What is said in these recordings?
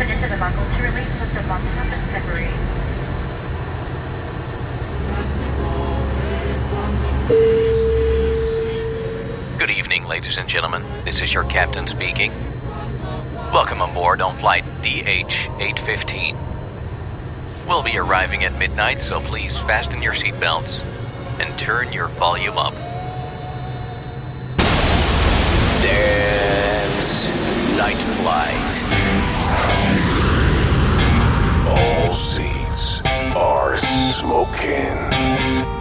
into the buckle to release with the up and separate. Good evening, ladies and gentlemen. This is your captain speaking. Welcome aboard on flight DH 815. We'll be arriving at midnight, so please fasten your seatbelts and turn your volume up. Dance Night Flight. All seats are smoking.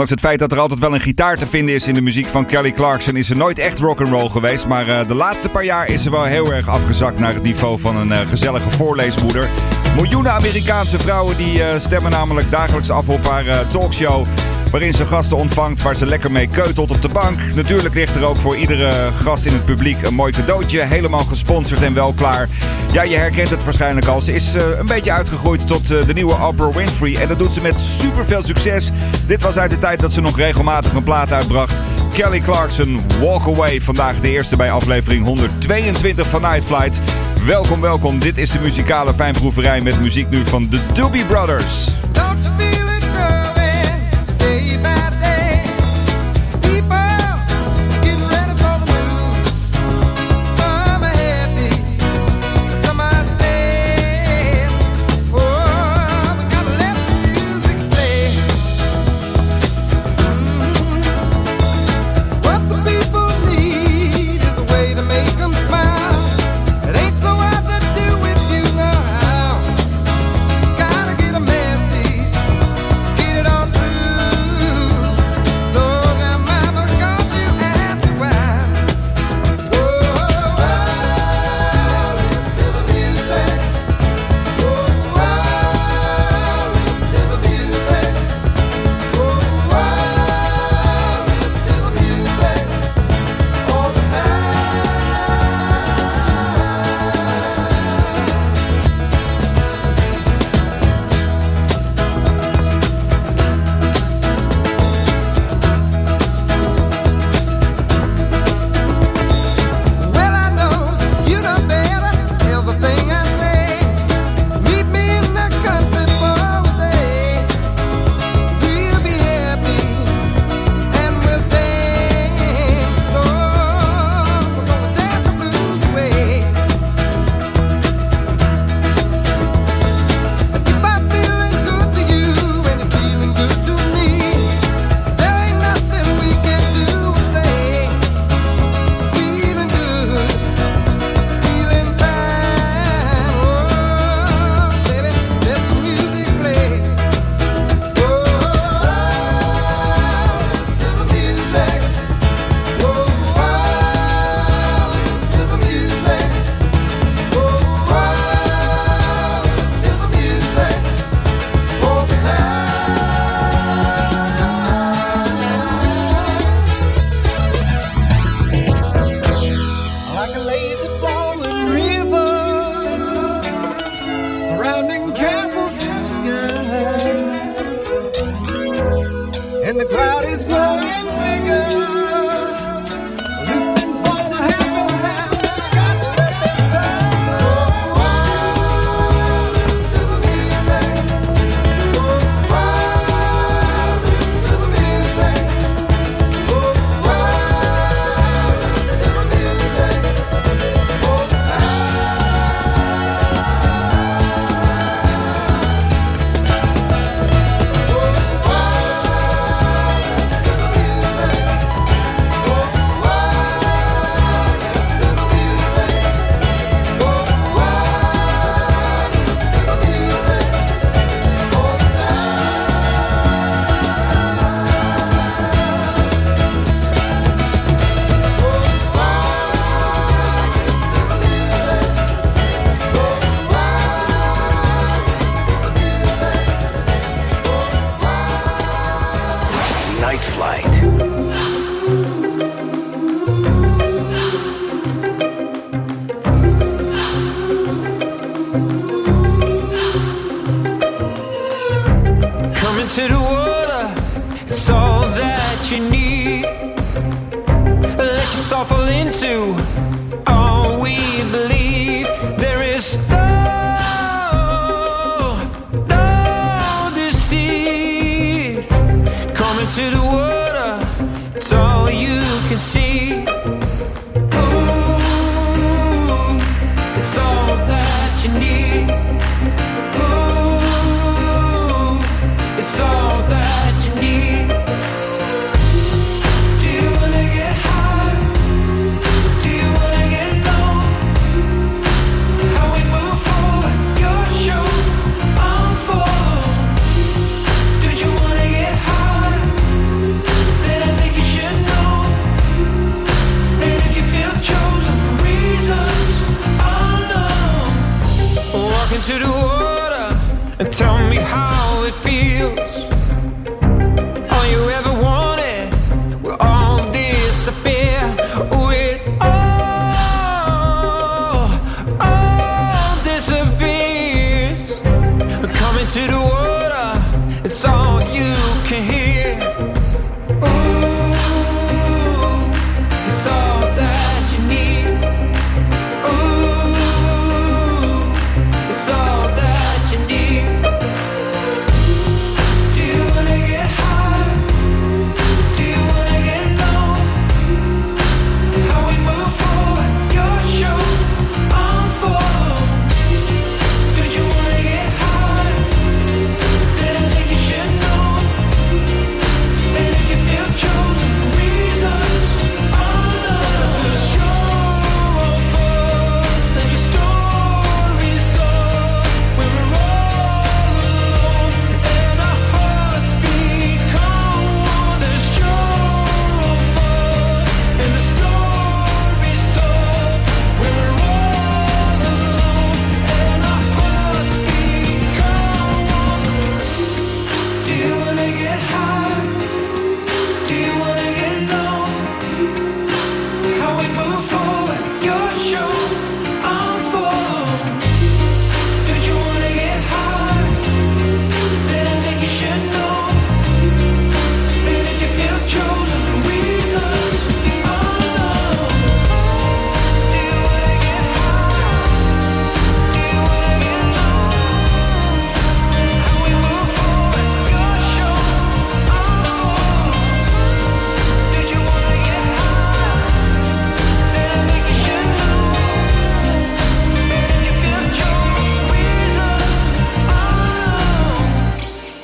Ondanks het feit dat er altijd wel een gitaar te vinden is in de muziek van Kelly Clarkson, is ze nooit echt rock'n'roll geweest. Maar eh, de laatste paar jaar is ze wel heel erg afgezakt naar het niveau van een eh, gezellige voorleesmoeder. Miljoenen Amerikaanse vrouwen die eh, stemmen namelijk dagelijks af op haar talkshow. Waarin ze gasten ontvangt waar ze lekker mee keutelt op de bank. Natuurlijk ligt er ook voor iedere gast in het publiek een mooi cadeautje. Helemaal gesponsord en wel klaar. Ja, je herkent het waarschijnlijk al. Ze is eh, een beetje uitgegroeid tot eh, de nieuwe Oprah Winfrey. En dat doet ze met superveel succes. Dit was uit de tijd dat ze nog regelmatig een plaat uitbracht. Kelly Clarkson, Walk Away. Vandaag de eerste bij aflevering 122 van Night Flight. Welkom, welkom. Dit is de muzikale fijnproeverij met muziek nu van de Doobie Brothers.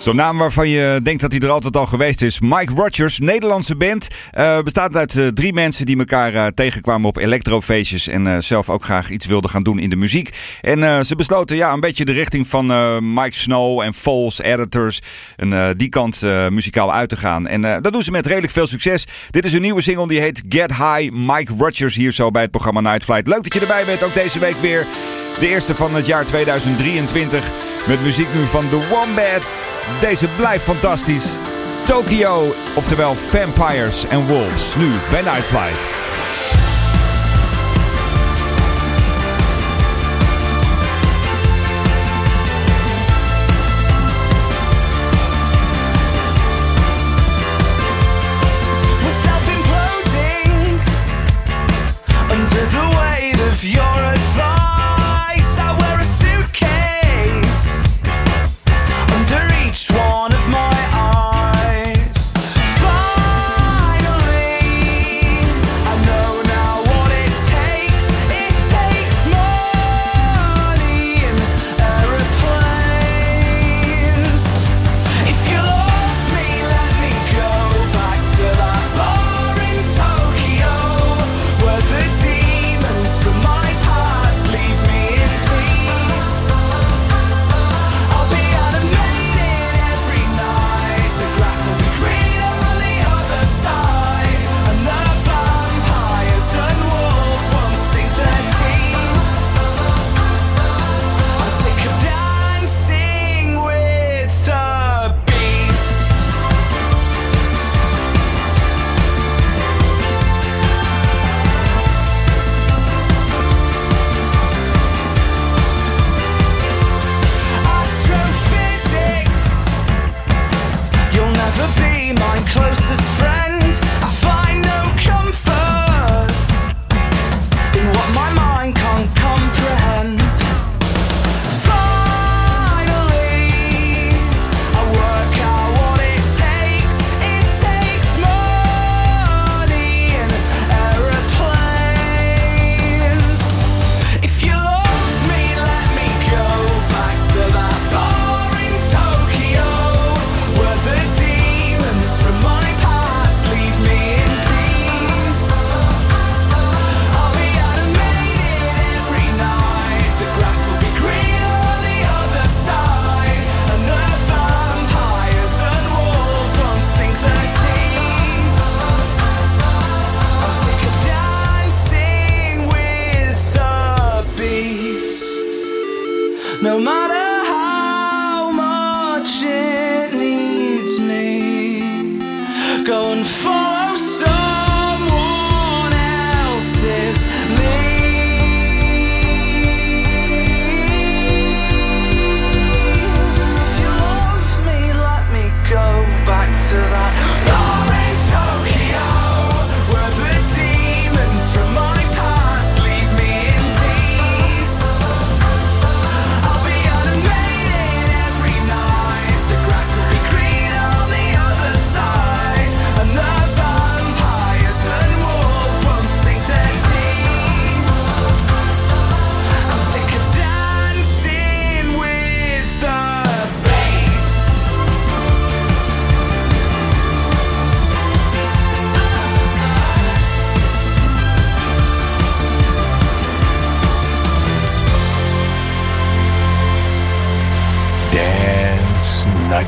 Zo'n naam waarvan je denkt dat hij er altijd al geweest is. Mike Rogers, Nederlandse band. Eh, bestaat uit eh, drie mensen die elkaar eh, tegenkwamen op electrofeestjes En zelf ook graag iets wilden gaan doen in de muziek. En ze besloten ja, een beetje de richting van Mike Snow en Falls, Editors. En die kant muzikaal uit te gaan. En dat doen ze met redelijk veel succes. Dit is een nieuwe single die heet Get High. Mike Rogers hier zo bij het programma Night Flight. Leuk dat je erbij bent, ook deze week weer. De eerste van het jaar 2023. Met muziek nu van The Wombats. Deze blijft fantastisch. Tokyo, oftewel Vampires and Wolves. Nu bij Nightflight.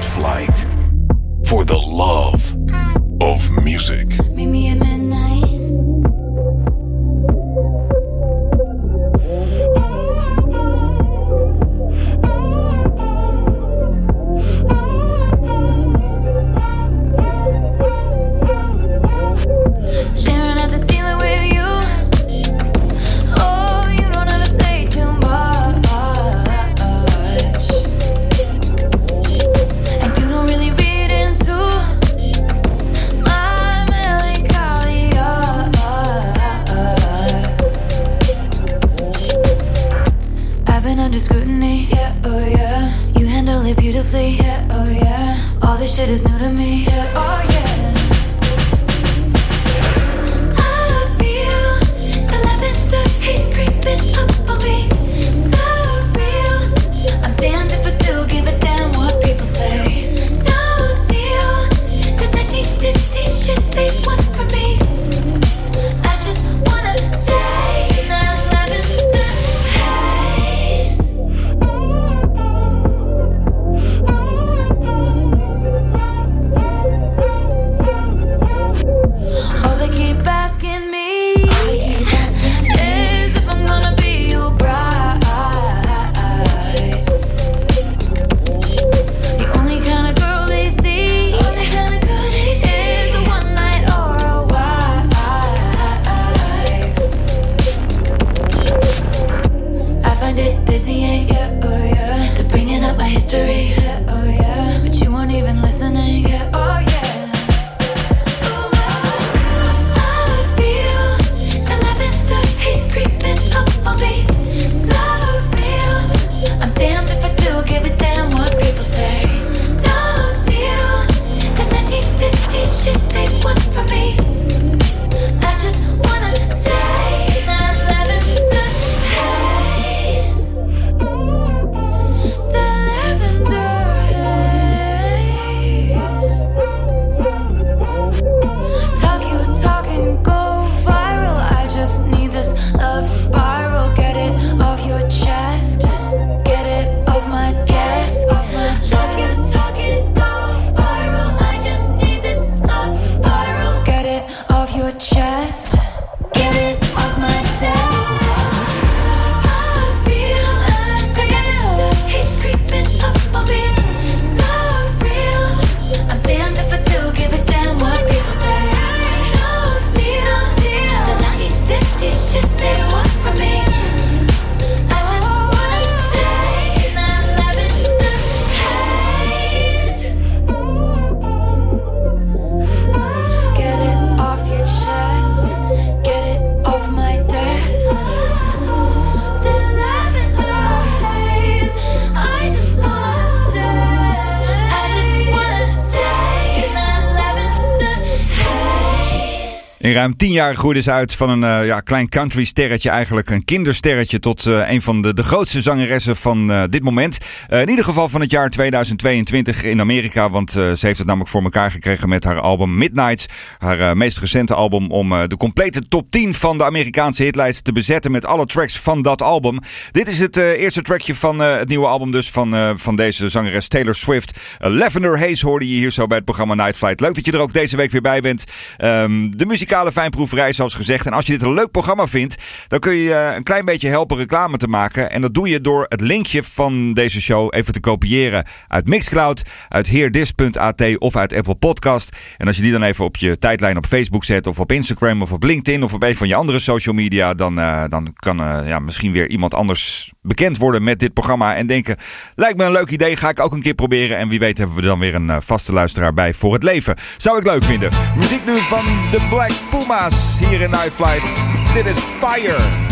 flight. For the Tien jaar groeide ze uit van een eh, ja, klein country sterretje, eigenlijk een kindersterretje, tot uh, een van de, de grootste zangeressen van eh, dit moment. in ieder geval van het jaar 2022 in Amerika, want ze heeft het namelijk voor elkaar gekregen met haar album Midnights, haar meest recente album, om de complete top 10 van de Amerikaanse hitlijst te bezetten met alle tracks van dat album. Dit is het eerste trackje van het nieuwe album dus van, van deze zangeres Taylor Swift. Lavender Haze hoorde je hier zo bij het programma Night Flight. Leuk dat je er ook deze week weer bij bent. Ehm, de muzikale fijnproeverij, zoals gezegd. En als je dit een leuk programma vindt, dan kun je eh, een klein beetje helpen reclame te maken. En dat doe je door het linkje van deze show even te kopiëren uit Mixcloud, uit heerdis.at of uit Apple Podcast. En als je die dan even op je tijdlijn op Facebook zet, of op Instagram, of op LinkedIn, of op een van je andere social media, dan, eh, dan kan eh, ja, misschien weer iemand anders bekend worden met dit programma. En denken, lijkt me een leuk idee, ga ik ook een keer proberen. En wie weet hebben we dan weer een vaste luisteraar bij voor het leven. Zou ik leuk vinden. Muziek nu van de Black Puma's hier in Night Flight. Dit is Fire.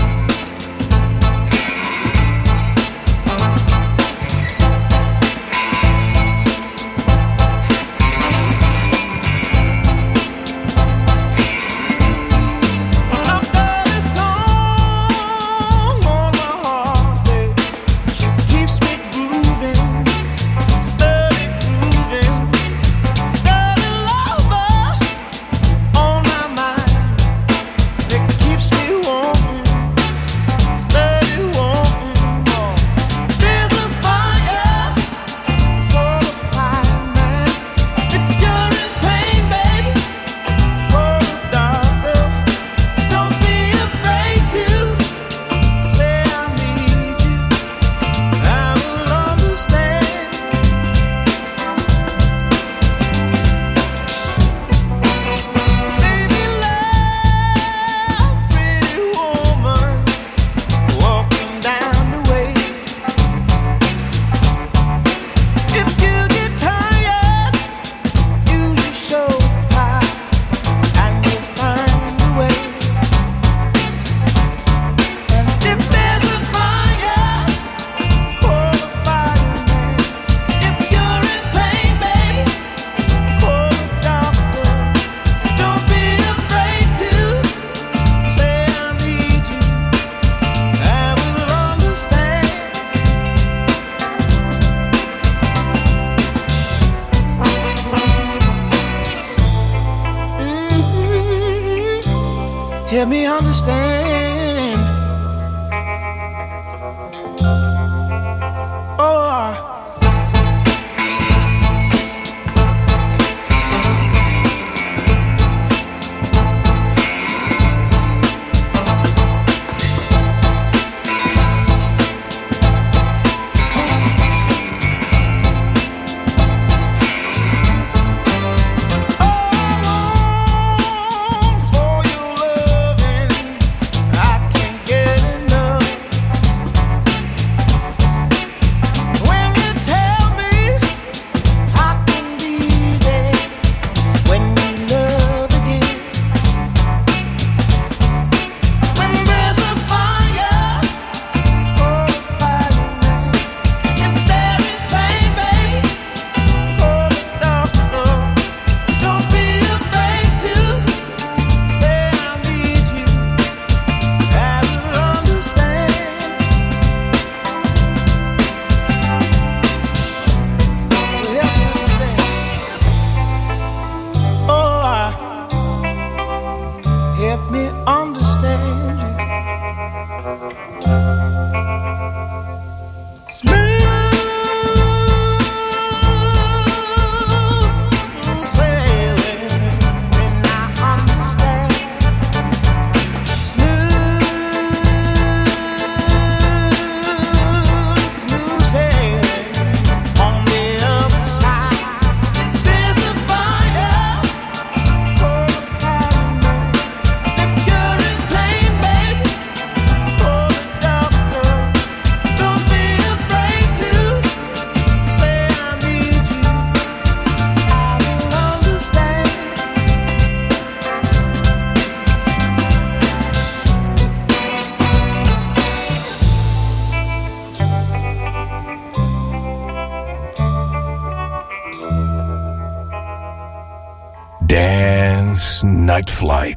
Night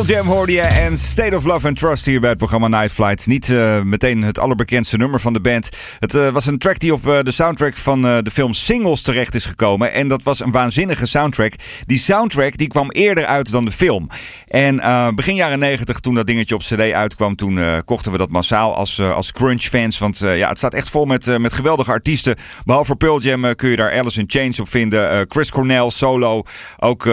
Pearl Jam hoorde je en State of Love and Trust hier bij het programma Night Flight. Niet eh, meteen het allerbekendste nummer van de band. Het eh, was een track die op eh, de soundtrack van de film Singles terecht is gekomen. En dat was een waanzinnige soundtrack. Die soundtrack die kwam eerder uit dan de film. En begin jaren 90, toen dat dingetje op cd uitkwam, toen kochten we dat massaal als, als crunch fans. Want ja, het staat echt vol met, met geweldige artiesten. Behalve Pearl Jam kun je daar Alice in Chains op vinden. Chris Cornell, solo. Ook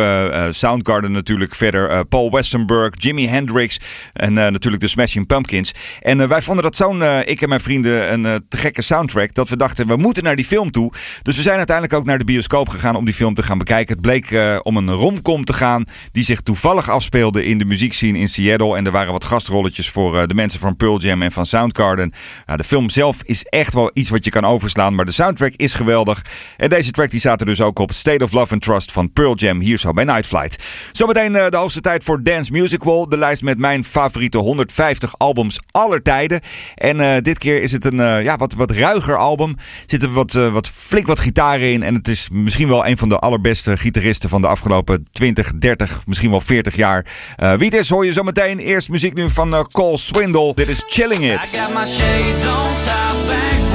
Soundgarden natuurlijk verder. Paul Westenberg, Jimi Hendrix en eh, natuurlijk de Smashing Pumpkins. En eh, wij vonden dat zo'n, eh, ik en mijn vrienden, een te gekke soundtrack. Dat we dachten, we moeten naar die film toe. Dus we zijn uiteindelijk ook naar de bioscoop gegaan om die film te gaan bekijken. Het bleek om een romcom te gaan die zich toevallig afspeelde in de muziekscene in Seattle. En er waren wat gastrolletjes voor de mensen van Pearl Jam en van Soundgarden. Nou, de film zelf is echt wel iets wat je kan overslaan, maar de soundtrack is geweldig. En deze track die er dus ook op State of Love and Trust van Pearl Jam hier zo bij Night Flight. Zometeen de hoogste tijd voor Dance Music Wall. De lijst met mijn favoriete 150 albums aller tijden. En eh, dit keer is het een eh, ja, wat, wat ruiger album. Er zitten wat, eh, wat flink wat gitaren in. En het is misschien wel een van de allerbeste gitaristen van de afgelopen 20, 30, misschien wel 40 jaar. Wie het is hoor je zometeen. Eerst muziek nu van Cole Swindle. Dit is Chilling I It. got my shades on, top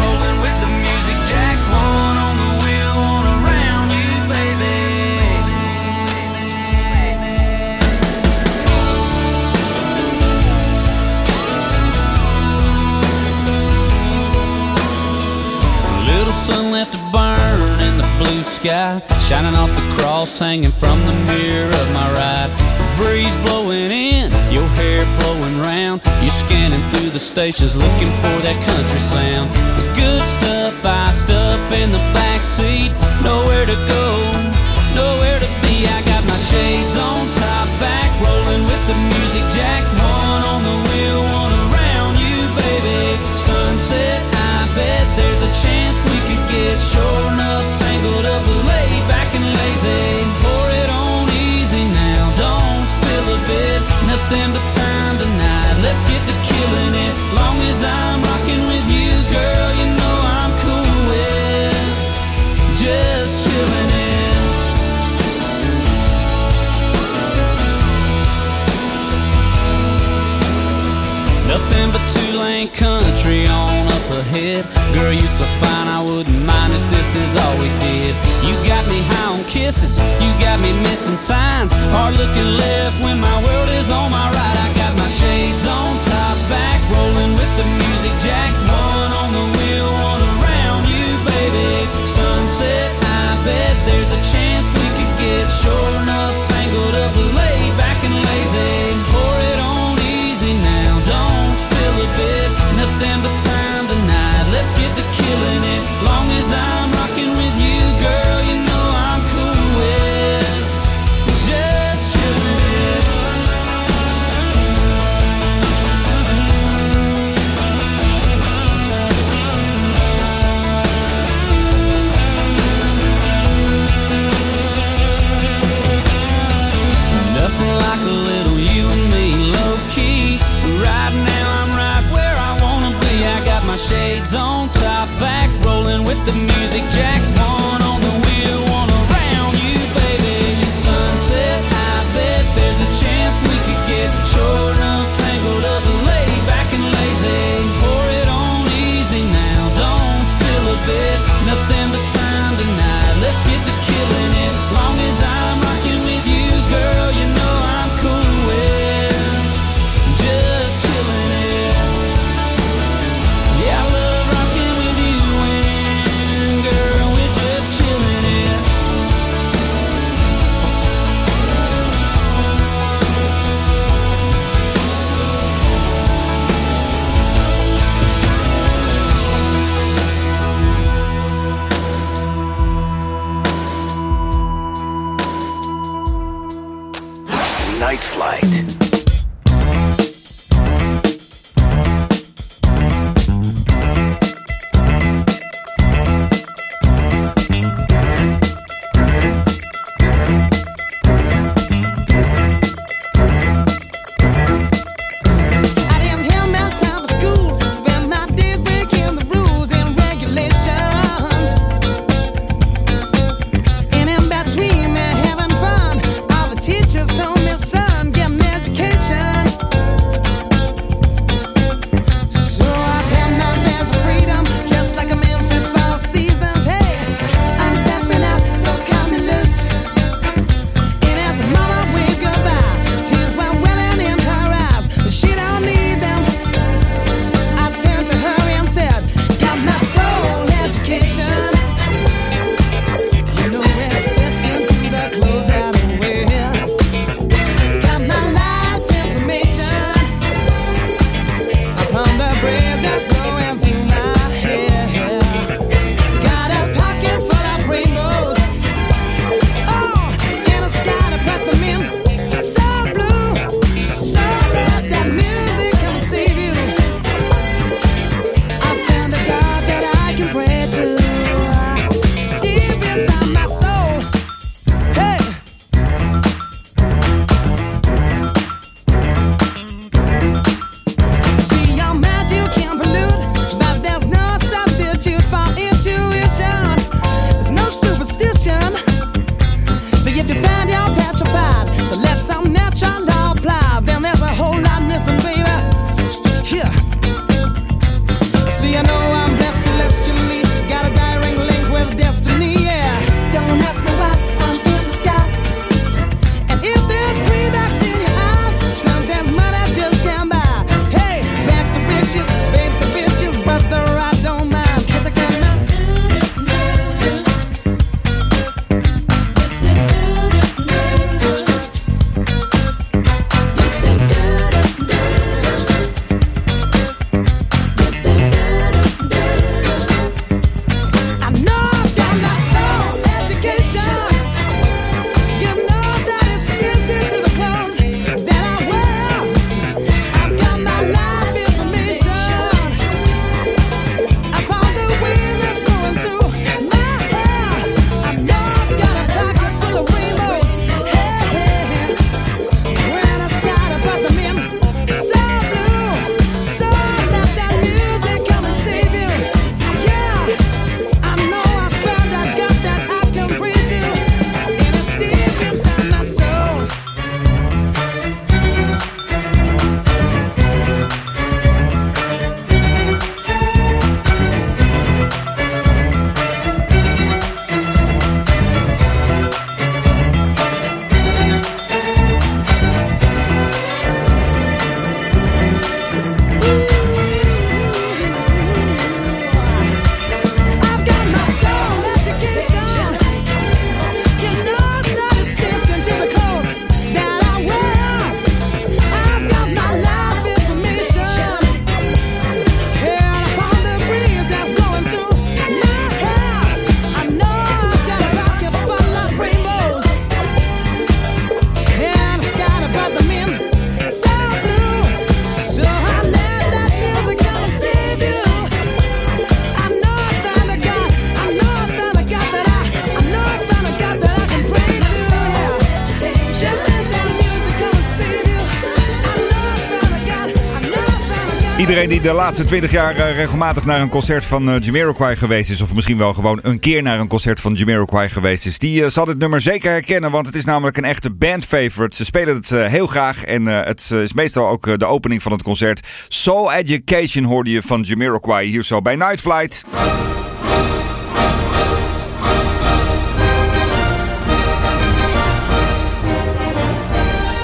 sky, shining off the cross hanging from the mirror of my ride. Breeze blowing in, your hair blowing round. You're scanning through the stations looking for that country sound. The good stuff iced up in the back seat. Nowhere to go, nowhere to be. I got my shades on, top back, rolling with the music jack. One on the wheel, one around you, baby. Sunset, I bet there's a chance we could get sure killing it. Long as I'm rocking with you, girl, you know I'm cool with just chilling it. Nothing but two lane country on up ahead. Girl, you so fine, I wouldn't mind if this is all we did. You got me high on kisses, you got me missing signs. Hard looking left when my world is on my right. I got my shades on, top back, rolling with the music jack. De laatste 20 jaar eh, regelmatig naar een concert van eh, Jamiroquai geweest is, of misschien wel gewoon een keer naar een concert van Jamiroquai geweest is, die eh, zal dit nummer zeker herkennen, want het is namelijk een echte bandfavorite. Ze spelen het heel graag en het is meestal ook de opening van het concert. Soul Education hoorde je van Jamiroquai hier zo bij Night Flight.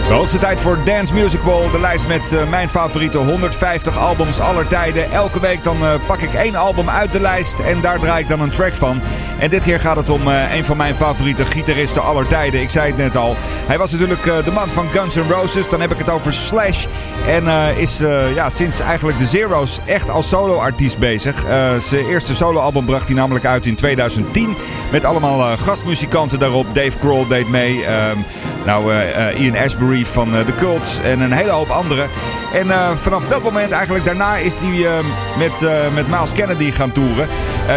De hoogste tijd voor Dance Music Wall. De lijst met eh, mijn favoriete 150 albums aller tijden. Elke week dan eh, pak ik één album uit de lijst en daar draai ik dan een track van. En dit keer gaat het om eh, een van mijn favoriete gitaristen aller tijden. Ik zei het net al. Hij was natuurlijk de man van Guns N' Roses. Dan heb ik het over Slash. En is ja, sinds eigenlijk de Zero's echt als solo-artiest bezig. Zijn eerste solo-album bracht hij namelijk uit in 2010. Met allemaal gastmuzikanten daarop. Dave Grohl deed mee. Ehm, nou, Ian Ashbury van eh, The Cults en een hele hoop anderen. En eh, vanaf dat moment, eigenlijk daarna, is hij eh, met, eh, met Miles Kennedy gaan toeren.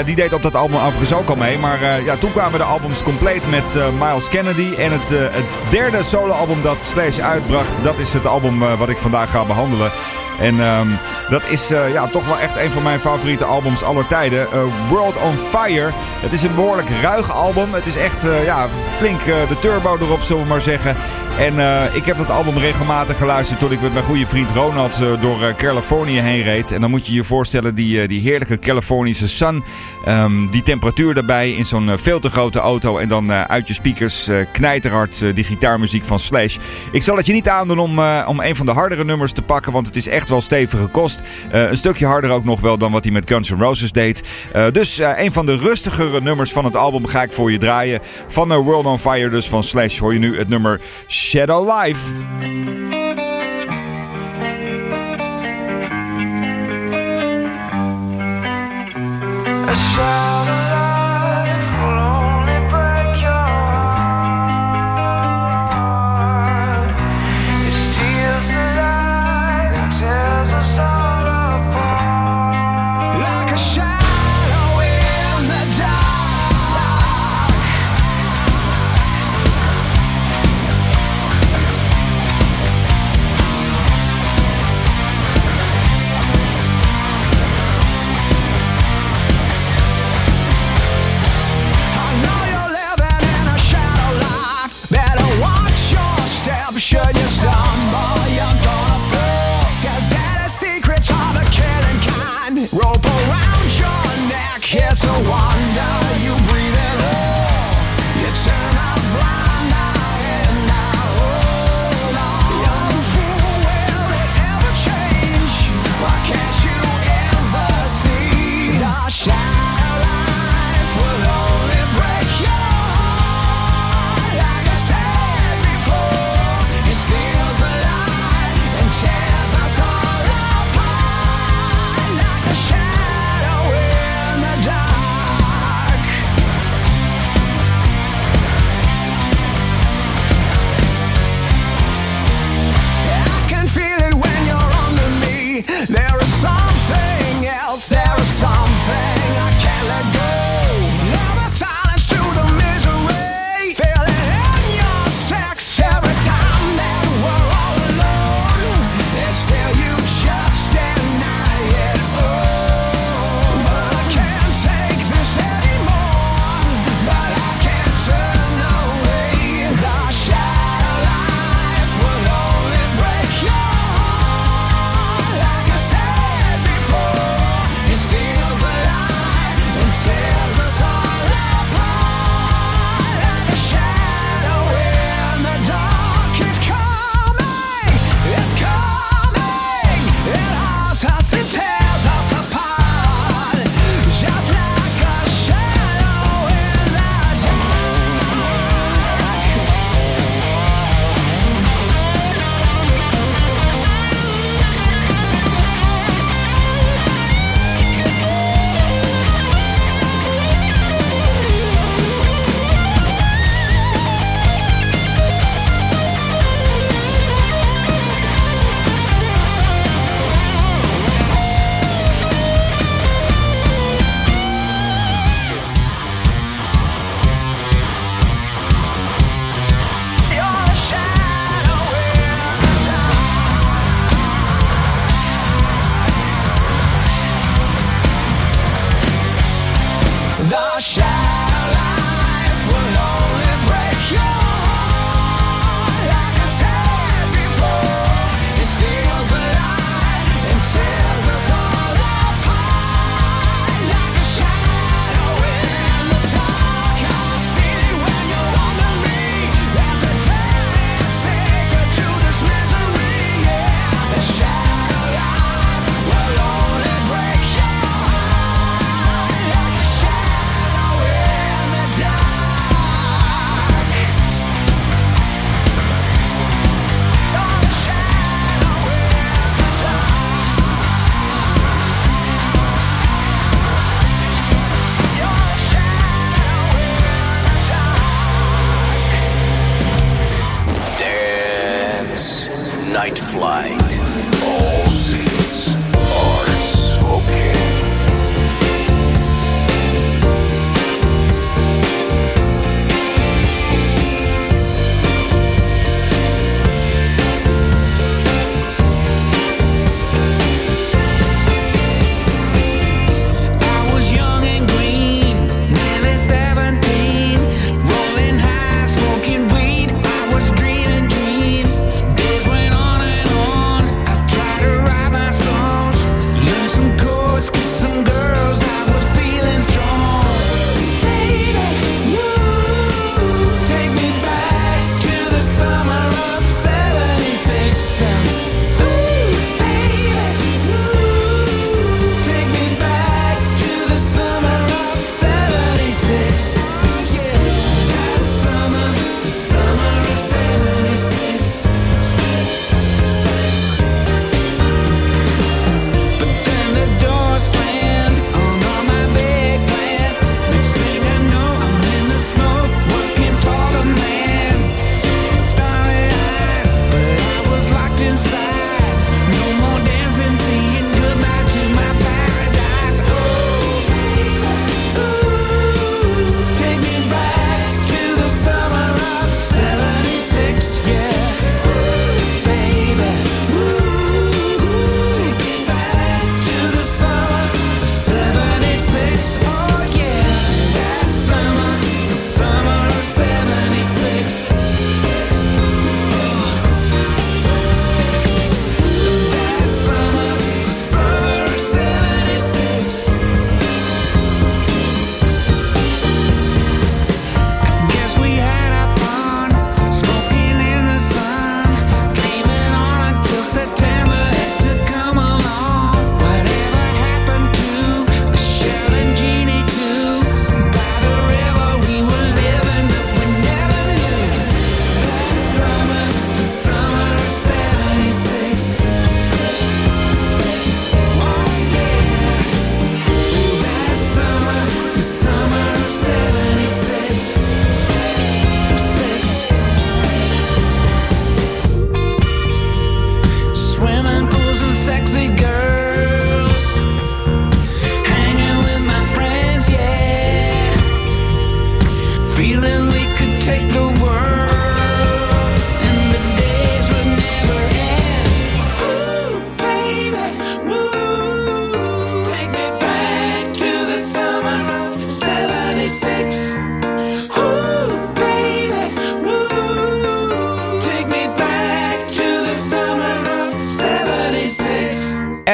Die deed op dat album overigens ook al mee. Maar ja, toen kwamen de albums compleet met Miles Kennedy. En het, het derde soloalbum dat Slash uitbracht, dat is het album wat ik vandaag ga behandelen. En ehm, dat is ja, toch wel echt een van mijn favoriete albums aller tijden. World on Fire. Het is een behoorlijk ruig album. Het is echt ja, flink de turbo erop, zullen we maar zeggen. En eh, ik heb dat album regelmatig geluisterd toen ik met mijn goede vriend Ronald eh, door eh, Californië heen reed. En dan moet je je voorstellen, die, die heerlijke Californische sun. ehm, die temperatuur daarbij in zo'n veel te grote auto. En dan uit je speakers knijterhard die gitaarmuziek van Slash. Ik zal het je niet aandoen om, om een van de hardere nummers te pakken. Want het is echt wel stevige kost. Een stukje harder ook nog wel dan wat hij met Guns N' Roses deed. Dus een van de rustigere nummers van het album ga ik voor je draaien. Van World on Fire dus van Slash hoor je nu het nummer Shadow Life.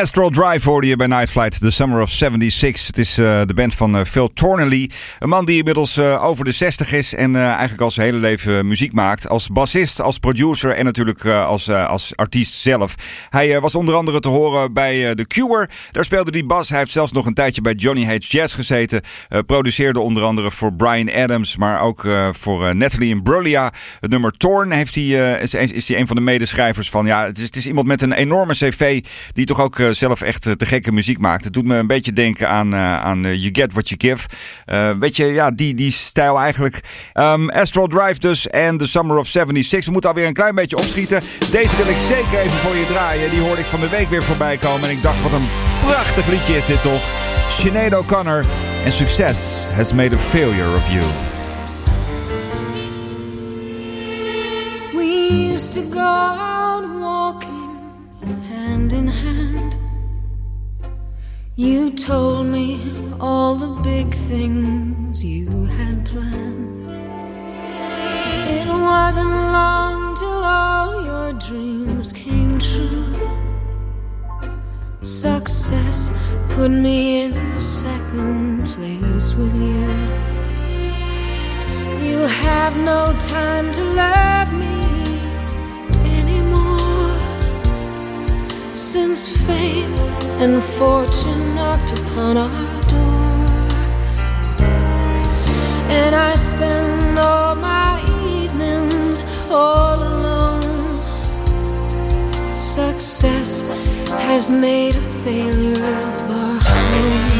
Astral Drive hoorde je bij Night Flight, The Summer of 76. Het is eh, de band van eh, Phil Torneley. Een man die inmiddels eh, over de 60 is en eigenlijk al zijn hele leven muziek maakt. Als bassist, als producer en natuurlijk als, als artiest zelf. Hij was onder andere te horen bij The Cure. Daar speelde hij bas. Hij heeft zelfs nog een tijdje bij Johnny Hates Jazz gezeten. Produceerde onder andere voor Brian Adams, maar ook voor Natalie Imbruglia. Het nummer Torn heeft hij, is, is hij een van de medeschrijvers van. Ja, het is, het is iemand met een enorme cv die toch ook zelf echt eh, te gekke muziek maakt. Het doet me een beetje denken aan, eh, aan eh, You Get What You Give. Eh, weet je, ja, die, die stijl eigenlijk. Ehm, Astral Drive dus en The Summer of 76. We moeten alweer een klein beetje opschieten. Deze wil ik zeker even voor je draaien. Die hoorde ik van de week weer voorbij komen. En ik dacht, wat een prachtig liedje is dit toch. Sinead O'Connor en Success has made a failure of you. We used to go out walking hand in hand. You told me all the big things you had planned. It wasn't long till all your dreams came true. Success put me in second place with you. You have no time to love me Since fame and fortune knocked upon our door, and I spend all my evenings all alone. Success has made a failure of our home.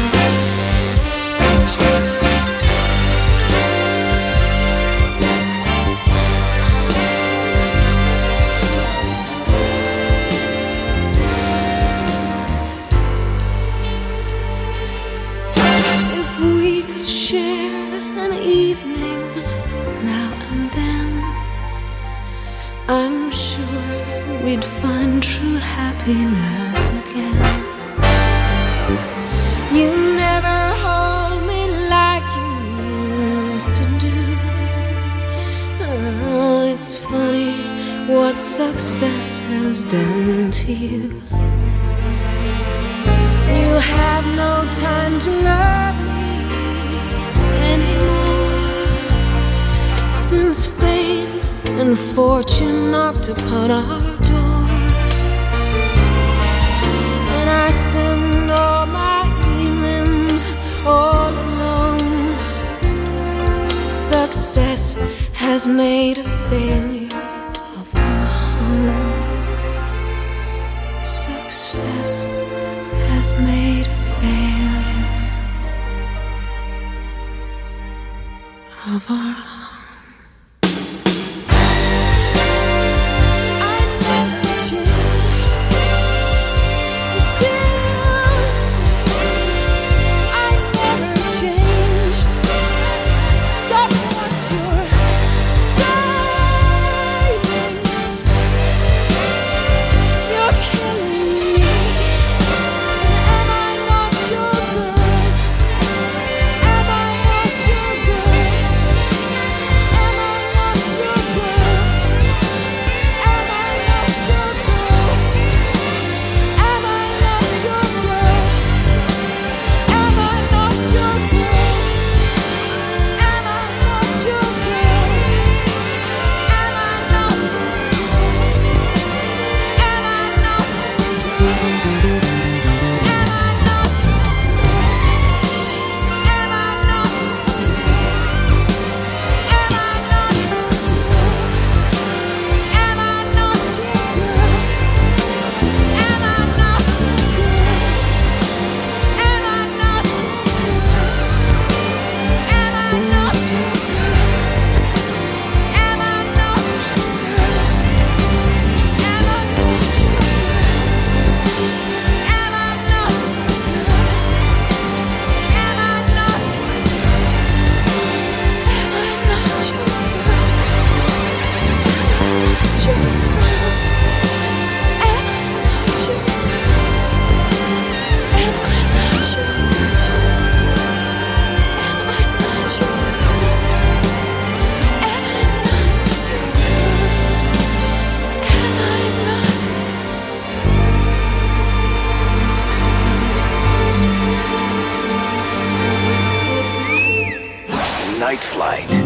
between us again. You never hold me like you used to do. Oh, it's funny what success has done to you. You have no time to love me anymore. Since fate and fortune knocked upon our all alone. Success has made a failure. Night Flight.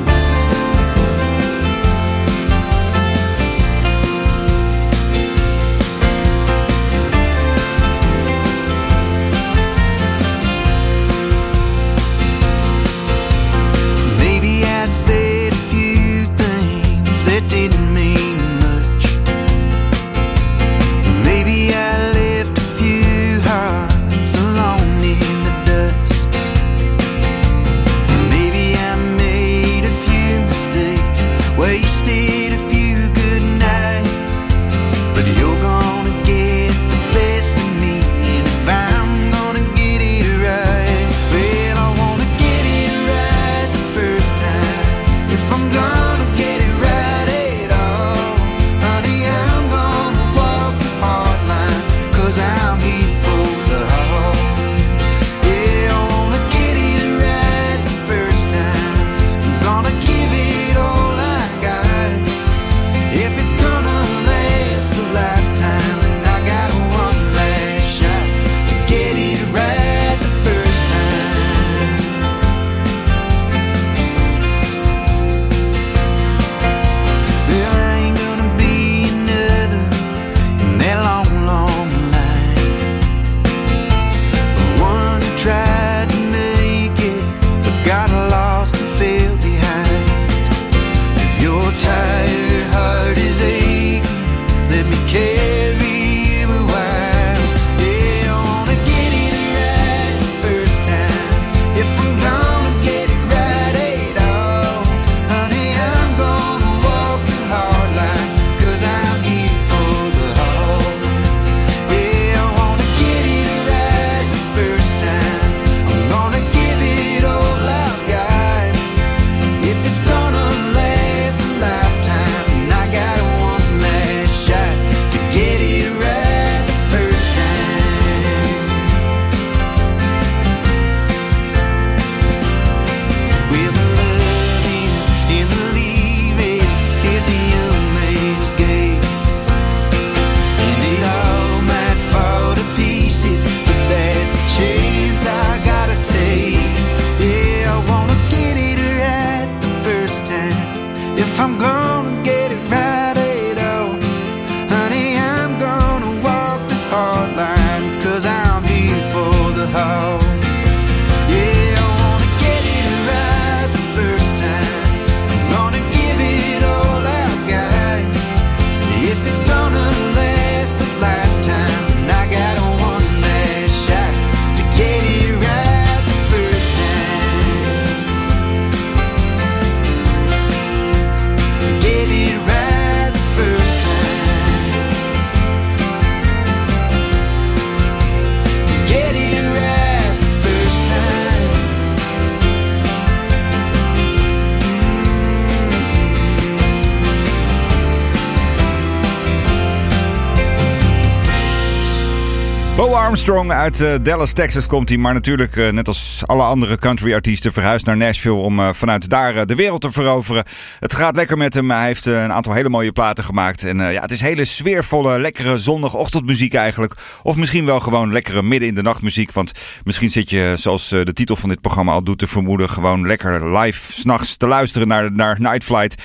Bo Uit eh, Dallas, Texas komt hij. Maar natuurlijk, eh, net als alle andere country-artiesten, verhuisd naar Nashville om eh, vanuit daar de wereld te veroveren. Het gaat lekker met hem. Hij heeft een aantal hele mooie platen gemaakt. En ja, het is hele sfeervolle, lekkere zondagochtendmuziek eigenlijk. Of misschien wel gewoon lekkere midden in de nacht muziek. Want misschien zit je, zoals de titel van dit programma al doet te vermoeden, gewoon lekker live s'nachts te luisteren naar, naar Night Flight.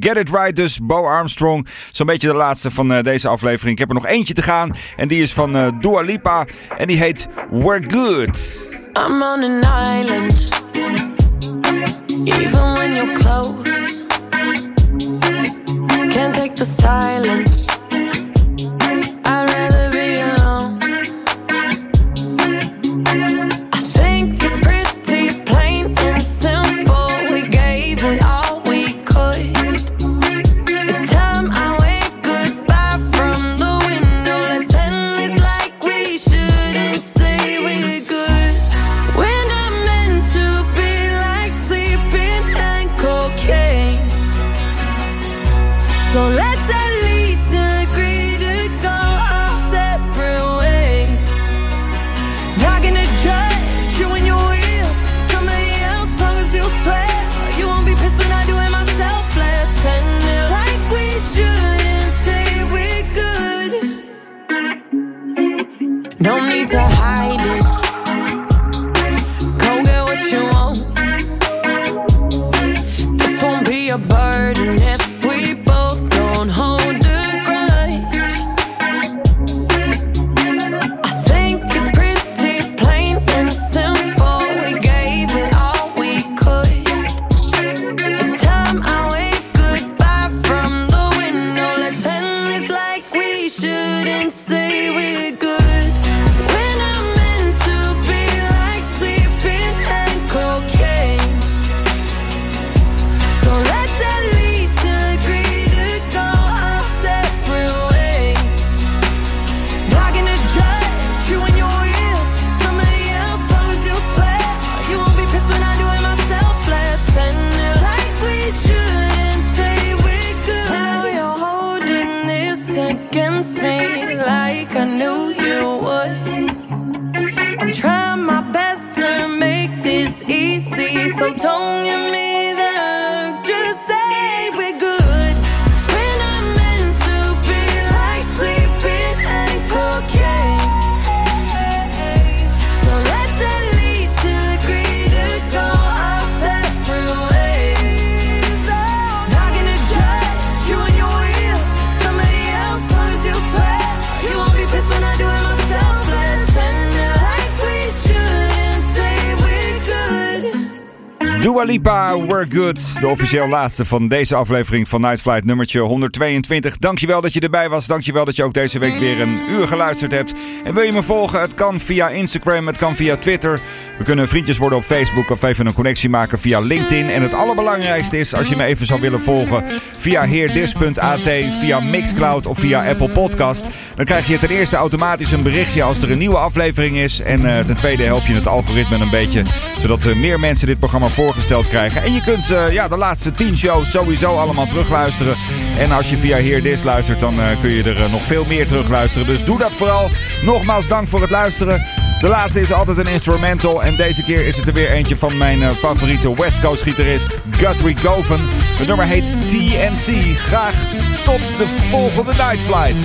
Get It Right dus, Bo Armstrong. Zo'n beetje de laatste van deze aflevering. Ik heb er nog eentje te gaan. En die is van Dua Lipa. En die heet We're Good. I'm on an island, even when you're close. Can't take the silence. Good. De officieel laatste van deze aflevering van Night Flight nummertje 122. Dankjewel dat je erbij was. Dankjewel dat je ook deze week weer een uur geluisterd hebt. En wil je me volgen? Het kan via Instagram, het kan via Twitter. We kunnen vriendjes worden op Facebook of even een connectie maken via LinkedIn. En het allerbelangrijkste is als je me even zou willen volgen via heerdis.at, via Mixcloud of via Apple Podcast. Dan krijg je ten eerste automatisch een berichtje als er een nieuwe aflevering is. En eh, ten tweede help je het algoritme een beetje, zodat eh, meer mensen dit programma voorgesteld krijgen. En je kunt eh, ja, de laatste 10 shows sowieso allemaal terugluisteren. En als je via Heer Dis luistert, dan eh, kun je er eh, nog veel meer terugluisteren. Dus doe dat vooral. Nogmaals dank voor het luisteren. De laatste is altijd een instrumental. En deze keer is het er weer eentje van mijn favoriete West Coast gitarist Guthrie Govan. Het nummer heet TNC. Graag tot de volgende Night Flight.